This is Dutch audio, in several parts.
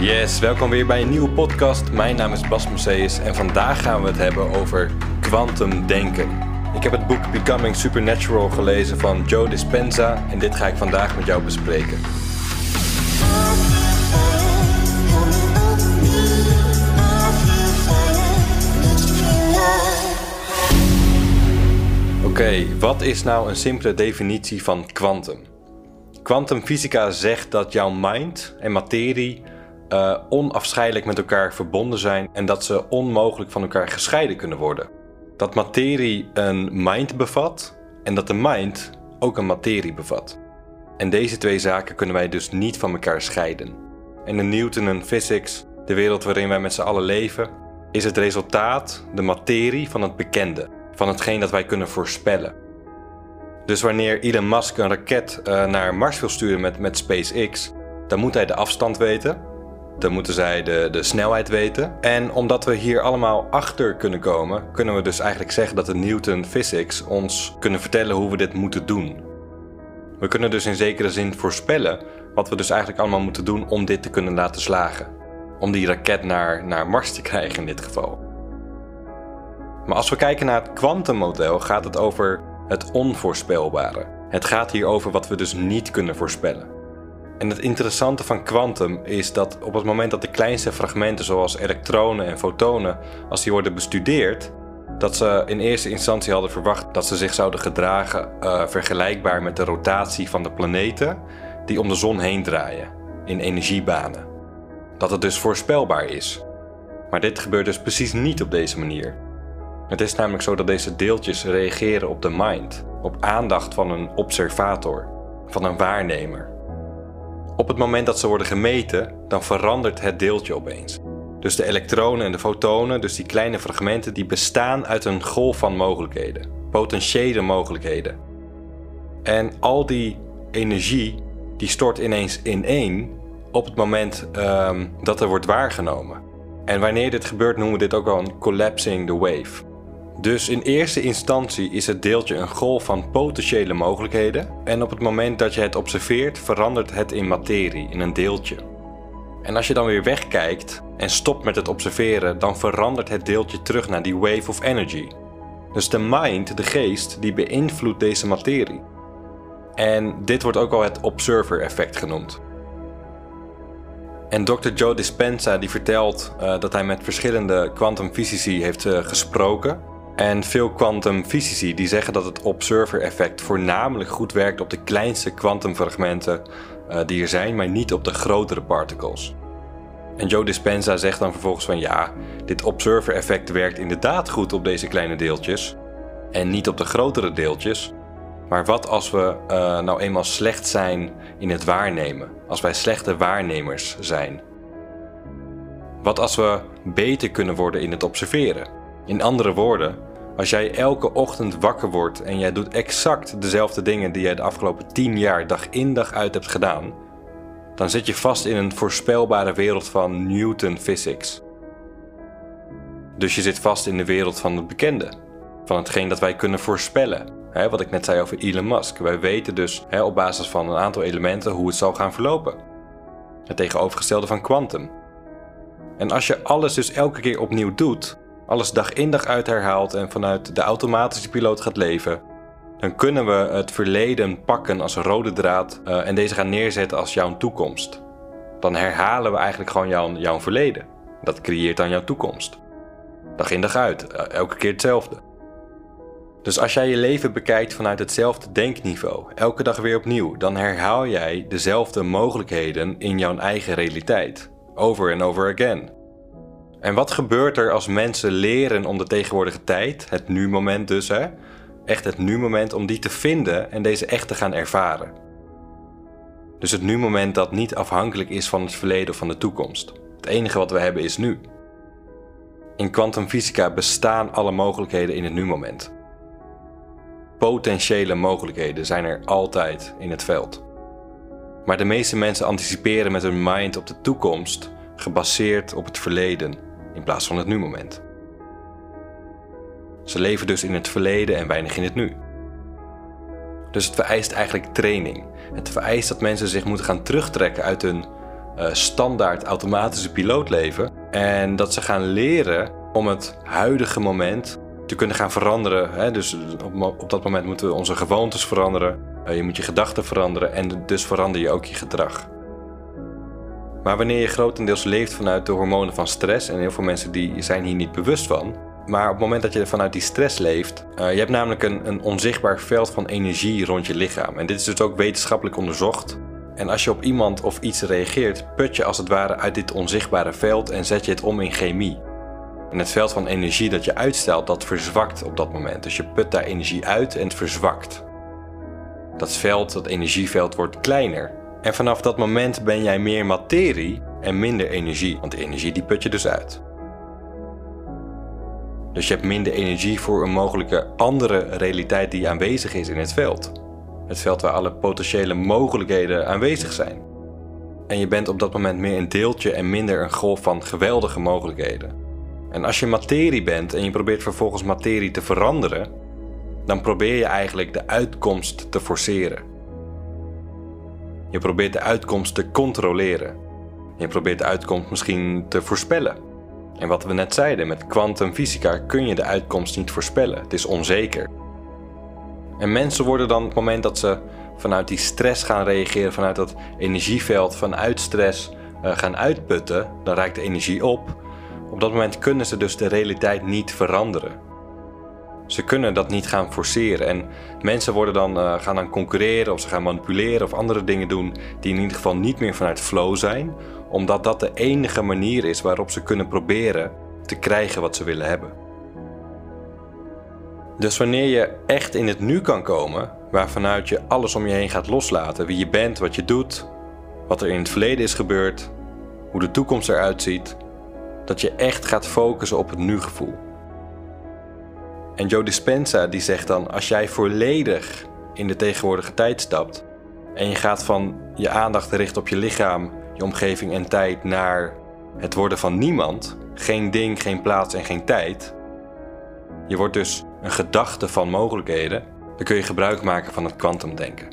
Yes, welkom weer bij een nieuwe podcast. Mijn naam is Bas Museus en vandaag gaan we het hebben over kwantumdenken. Ik heb het boek Becoming Supernatural gelezen van Joe Dispenza en dit ga ik vandaag met jou bespreken. Oké, wat is nou een simpele definitie van kwantum? Kwantumfysica zegt dat jouw mind en materie uh, onafscheidelijk met elkaar verbonden zijn en dat ze onmogelijk van elkaar gescheiden kunnen worden. Dat materie een mind bevat en dat de mind ook een materie bevat. En deze twee zaken kunnen wij dus niet van elkaar scheiden. En de Newton en physics, de wereld waarin wij met z'n allen leven, is het resultaat, de materie van het bekende, van hetgeen dat wij kunnen voorspellen. Dus wanneer Elon Musk een raket uh, naar Mars wil sturen met, met SpaceX, dan moet hij de afstand weten, dan moeten zij de, de snelheid weten. En omdat we hier allemaal achter kunnen komen, kunnen we dus eigenlijk zeggen dat de Newton Physics ons kunnen vertellen hoe we dit moeten doen. We kunnen dus in zekere zin voorspellen wat we dus eigenlijk allemaal moeten doen om dit te kunnen laten slagen. Om die raket naar, naar Mars te krijgen in dit geval. Maar als we kijken naar het kwantummodel gaat het over het onvoorspelbare. Het gaat hier over wat we dus niet kunnen voorspellen. En het interessante van kwantum is dat op het moment dat de kleinste fragmenten zoals elektronen en fotonen, als die worden bestudeerd, dat ze in eerste instantie hadden verwacht dat ze zich zouden gedragen uh, vergelijkbaar met de rotatie van de planeten die om de zon heen draaien in energiebanen. Dat het dus voorspelbaar is. Maar dit gebeurt dus precies niet op deze manier. Het is namelijk zo dat deze deeltjes reageren op de mind, op aandacht van een observator, van een waarnemer. Op het moment dat ze worden gemeten, dan verandert het deeltje opeens. Dus de elektronen en de fotonen, dus die kleine fragmenten, die bestaan uit een golf van mogelijkheden, potentiële mogelijkheden. En al die energie, die stort ineens in één op het moment um, dat er wordt waargenomen. En wanneer dit gebeurt, noemen we dit ook wel een collapsing the wave. Dus in eerste instantie is het deeltje een golf van potentiële mogelijkheden en op het moment dat je het observeert verandert het in materie, in een deeltje. En als je dan weer wegkijkt en stopt met het observeren, dan verandert het deeltje terug naar die wave of energy. Dus de mind, de geest, die beïnvloedt deze materie. En dit wordt ook al het observer effect genoemd. En Dr. Joe Dispenza die vertelt uh, dat hij met verschillende kwantumfysici heeft uh, gesproken en veel kwantumfysici die zeggen dat het observer-effect voornamelijk goed werkt op de kleinste kwantumfragmenten uh, die er zijn, maar niet op de grotere particles. En Joe Dispenza zegt dan vervolgens van ja, dit observer-effect werkt inderdaad goed op deze kleine deeltjes en niet op de grotere deeltjes. Maar wat als we uh, nou eenmaal slecht zijn in het waarnemen? Als wij slechte waarnemers zijn? Wat als we beter kunnen worden in het observeren? In andere woorden, als jij elke ochtend wakker wordt en jij doet exact dezelfde dingen die jij de afgelopen 10 jaar dag in dag uit hebt gedaan, dan zit je vast in een voorspelbare wereld van Newton physics. Dus je zit vast in de wereld van het bekende, van hetgeen dat wij kunnen voorspellen. wat ik net zei over Elon Musk. Wij weten dus op basis van een aantal elementen hoe het zal gaan verlopen. Het tegenovergestelde van kwantum. En als je alles dus elke keer opnieuw doet, alles dag in dag uit herhaalt en vanuit de automatische piloot gaat leven, dan kunnen we het verleden pakken als rode draad uh, en deze gaan neerzetten als jouw toekomst. Dan herhalen we eigenlijk gewoon jouw, jouw verleden. Dat creëert dan jouw toekomst. Dag in dag uit, uh, elke keer hetzelfde. Dus als jij je leven bekijkt vanuit hetzelfde denkniveau, elke dag weer opnieuw, dan herhaal jij dezelfde mogelijkheden in jouw eigen realiteit. Over en over again. En wat gebeurt er als mensen leren om de tegenwoordige tijd, het nu-moment dus, hè, echt het nu-moment, om die te vinden en deze echt te gaan ervaren? Dus het nu-moment dat niet afhankelijk is van het verleden of van de toekomst. Het enige wat we hebben is nu. In kwantumfysica bestaan alle mogelijkheden in het nu-moment. Potentiële mogelijkheden zijn er altijd in het veld. Maar de meeste mensen anticiperen met hun mind op de toekomst, gebaseerd op het verleden in plaats van het nu-moment. Ze leven dus in het verleden en weinig in het nu. Dus het vereist eigenlijk training. Het vereist dat mensen zich moeten gaan terugtrekken uit hun uh, standaard automatische piloot leven. En dat ze gaan leren om het huidige moment te kunnen gaan veranderen. Hè? Dus op, op, dat moment moeten we onze gewoontes veranderen. Uh, je moet je gedachten veranderen en dus verander je ook je gedrag. Maar wanneer je grotendeels leeft vanuit de hormonen van stress, en heel veel mensen die zijn hier niet bewust van, maar op het moment dat je vanuit die stress leeft, uh, je hebt namelijk een, een onzichtbaar veld van energie rond je lichaam. En dit is dus ook wetenschappelijk onderzocht. En als je op iemand of iets reageert, put je als het ware uit dit onzichtbare veld en zet je het om in chemie. En het veld van energie dat je uitstelt, dat verzwakt op dat moment. Dus je put daar energie uit en het verzwakt. Dat veld, dat energieveld wordt kleiner. En vanaf dat moment ben jij meer materie en minder energie, want energie die put je dus uit. Dus je hebt minder energie voor een mogelijke andere realiteit die aanwezig is in het veld. Het veld waar alle potentiële mogelijkheden aanwezig zijn. En je bent op dat moment meer een deeltje en minder een golf van geweldige mogelijkheden. En als je materie bent en je probeert vervolgens materie te veranderen, dan probeer je eigenlijk de uitkomst te forceren. Je probeert de uitkomst te controleren. Je probeert de uitkomst misschien te voorspellen. En wat we net zeiden, met kwantumfysica kun je de uitkomst niet voorspellen. Het is onzeker. En mensen worden dan op het moment dat ze vanuit die stress gaan reageren, vanuit dat energieveld, vanuit stress uh, gaan uitputten, dan raakt de energie op. Op dat moment kunnen ze dus de realiteit niet veranderen. Ze kunnen dat niet gaan forceren. En mensen worden dan, uh, gaan dan concurreren of ze gaan manipuleren of andere dingen doen die in ieder geval niet meer vanuit flow zijn, omdat dat de enige manier is waarop ze kunnen proberen te krijgen wat ze willen hebben. Dus wanneer je echt in het nu kan komen, waarvanuit je alles om je heen gaat loslaten, wie je bent, wat je doet, wat er in het verleden is gebeurd, hoe de toekomst eruit ziet, dat je echt gaat focussen op het nu-gevoel. En Joe Dispenza die zegt dan: als jij volledig in de tegenwoordige tijd stapt en je gaat van je aandacht richten op je lichaam, je omgeving en tijd naar het worden van niemand, geen ding, geen plaats en geen tijd. Je wordt dus een gedachte van mogelijkheden, dan kun je gebruik maken van het kwantumdenken.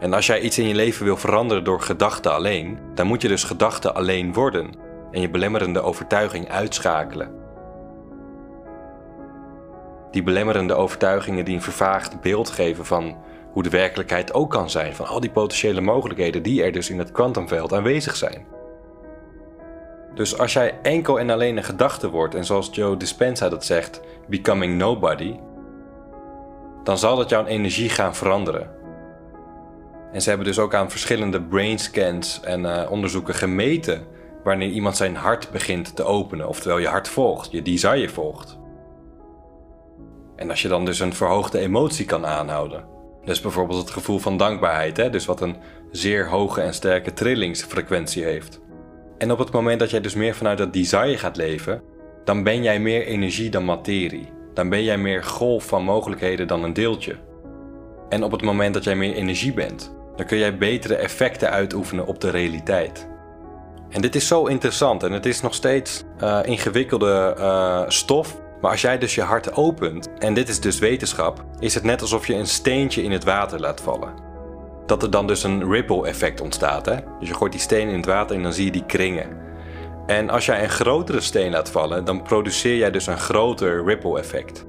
En als jij iets in je leven wil veranderen door gedachten alleen, dan moet je dus gedachten alleen worden en je belemmerende overtuiging uitschakelen. Die belemmerende overtuigingen die een vervaagd beeld geven van hoe de werkelijkheid ook kan zijn, van al die potentiële mogelijkheden die er dus in het kwantumveld aanwezig zijn. Dus als jij enkel en alleen een gedachte wordt, en zoals Joe Dispenza dat zegt, becoming nobody, dan zal dat jouw energie gaan veranderen. En ze hebben dus ook aan verschillende brainscans en uh, onderzoeken gemeten wanneer iemand zijn hart begint te openen, oftewel je hart volgt, je desire volgt. En als je dan dus een verhoogde emotie kan aanhouden. Dus bijvoorbeeld het gevoel van dankbaarheid, hè? dus wat een zeer hoge en sterke trillingsfrequentie heeft. En op het moment dat jij dus meer vanuit dat desire gaat leven, dan ben jij meer energie dan materie. Dan ben jij meer golf van mogelijkheden dan een deeltje. En op het moment dat jij meer energie bent, dan kun jij betere effecten uitoefenen op de realiteit. En dit is zo interessant en het is nog steeds uh, ingewikkelde uh, stof maar als jij dus je hart opent, en dit is dus wetenschap, is het net alsof je een steentje in het water laat vallen. Dat er dan dus een ripple effect ontstaat. Hè? Dus je gooit die steen in het water en dan zie je die kringen. En als jij een grotere steen laat vallen, dan produceer jij dus een groter ripple effect.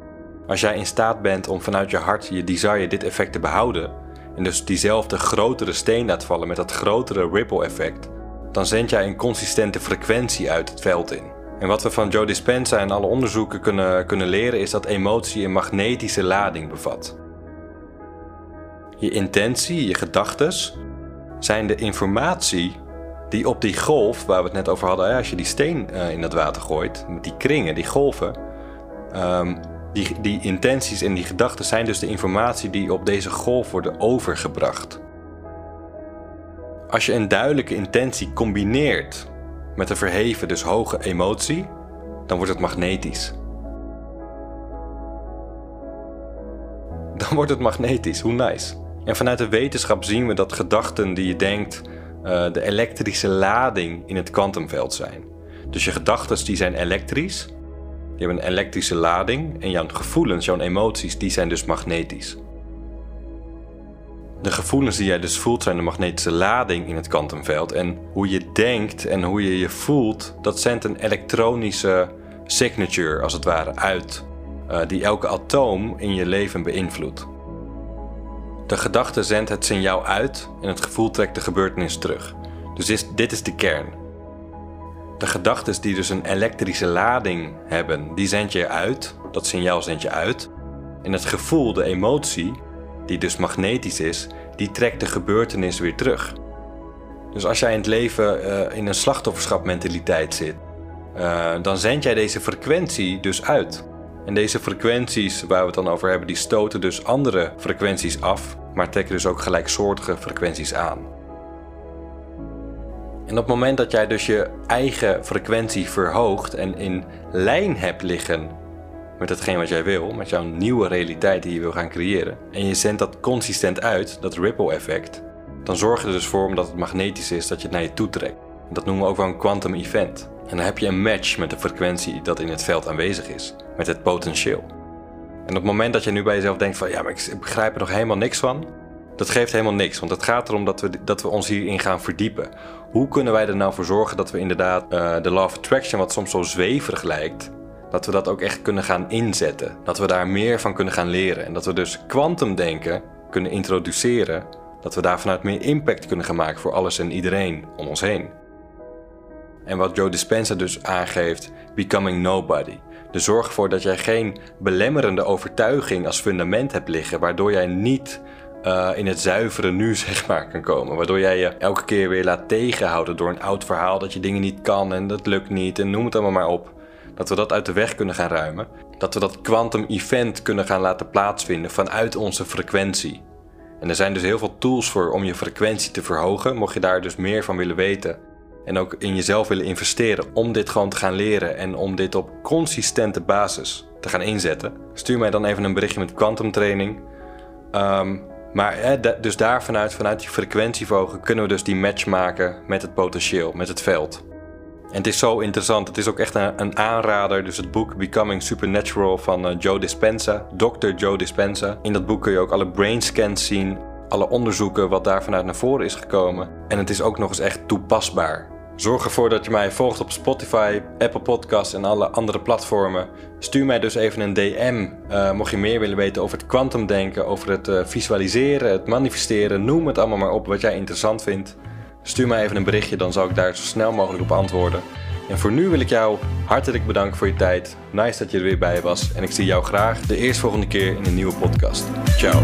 Als jij in staat bent om vanuit je hart, je desire, dit effect te behouden, en dus diezelfde grotere steen laat vallen met dat grotere ripple effect, dan zend jij een consistente frequentie uit het veld in. En wat we van Joe Dispenza en alle onderzoeken kunnen, kunnen leren is dat emotie een magnetische lading bevat. Je intentie, je gedachtes, zijn de informatie die op die golf, waar we het net over hadden, als je die steen eh, in het water gooit, met die kringen, die golven, um, die, die intenties en die gedachten zijn dus de informatie die op deze golf worden overgebracht. Als je een duidelijke intentie combineert met een verheven, dus hoge emotie, dan wordt het magnetisch. Dan wordt het magnetisch, hoe nice. En vanuit de wetenschap zien we dat gedachten die je denkt uh, de elektrische lading in het kwantumveld zijn. Dus je gedachten die zijn elektrisch, die hebben een elektrische lading en jouw gevoelens, jouw emoties, die zijn dus magnetisch. De gevoelens die jij dus voelt zijn de magnetische lading in het kwantumveld. En hoe je denkt en hoe je je voelt, dat zendt een elektronische signature als het ware uit, uh, die elke atoom in je leven beïnvloedt. De gedachte zendt het signaal uit en het gevoel trekt de gebeurtenis terug. Dus dit is de kern. De gedachten die dus een elektrische lading hebben, die zend je uit, dat signaal zend je uit. En het gevoel, de emotie, die dus magnetisch is, die trekt de gebeurtenis weer terug. Dus als jij in het leven uh, in een slachtofferschapmentaliteit zit, uh, dan zend jij deze frequentie dus uit. En deze frequenties waar we het dan over hebben, die stoten dus andere frequenties af, maar trekken dus ook gelijksoortige frequenties aan. En op het moment dat jij dus je eigen frequentie verhoogt en in lijn hebt liggen met hetgeen wat jij wil, met jouw nieuwe realiteit die je wil gaan creëren, en je zendt dat consistent uit, dat ripple effect, dan zorg je er dus voor, omdat het magnetisch is, dat je het naar je toe trekt. Dat noemen we ook wel een quantum event. En dan heb je een match met de frequentie dat in het veld aanwezig is, met het potentieel. En op het moment dat je nu bij jezelf denkt van ja, maar ik begrijp er nog helemaal niks van, dat geeft helemaal niks, want het gaat erom dat we, dat we ons hierin gaan verdiepen. Hoe kunnen wij er nou voor zorgen dat we inderdaad uh, de law of attraction, wat soms zo zweverig lijkt, dat we dat ook echt kunnen gaan inzetten. Dat we daar meer van kunnen gaan leren. En dat we dus kwantumdenken kunnen introduceren. Dat we daar vanuit meer impact kunnen gaan maken voor alles en iedereen om ons heen. En wat Joe Dispenza dus aangeeft, becoming nobody. Dus zorg ervoor dat jij geen belemmerende overtuiging als fundament hebt liggen, waardoor jij niet uh, in het zuivere nu zeg maar kan komen. Waardoor jij je elke keer weer laat tegenhouden door een oud verhaal dat je dingen niet kan en dat lukt niet en noem het allemaal maar op. Dat we dat uit de weg kunnen gaan ruimen. Dat we dat quantum event kunnen gaan laten plaatsvinden vanuit onze frequentie. En er zijn dus heel veel tools voor om je frequentie te verhogen. Mocht je daar dus meer van willen weten en ook in jezelf willen investeren om dit gewoon te gaan leren en om dit op consistente basis te gaan inzetten, stuur mij dan even een berichtje met Quantum Training. Um, maar dus daar vanuit, vanuit die frequentieverhoging kunnen we dus die match maken met het potentieel, met het veld. En het is zo interessant. Het is ook echt een, een aanrader. Dus het boek Becoming Supernatural van uh, Joe Dispenza, Dr. Joe Dispenza. In dat boek kun je ook alle brain scans zien, alle onderzoeken wat daar vanuit naar voren is gekomen. En het is ook nog eens echt toepasbaar. Zorg ervoor dat je mij volgt op Spotify, Apple Podcasts en alle andere platformen. Stuur mij dus even een DM, uh, mocht je meer willen weten over het kwantumdenken, over het uh, visualiseren, het manifesteren, noem het allemaal maar op wat jij interessant vindt. Stuur mij even een berichtje, dan zal ik daar zo snel mogelijk op antwoorden. En voor nu wil ik jou hartelijk bedanken voor je tijd. Nice dat je er weer bij was. En ik zie jou graag de eerstvolgende keer in een nieuwe podcast. Ciao.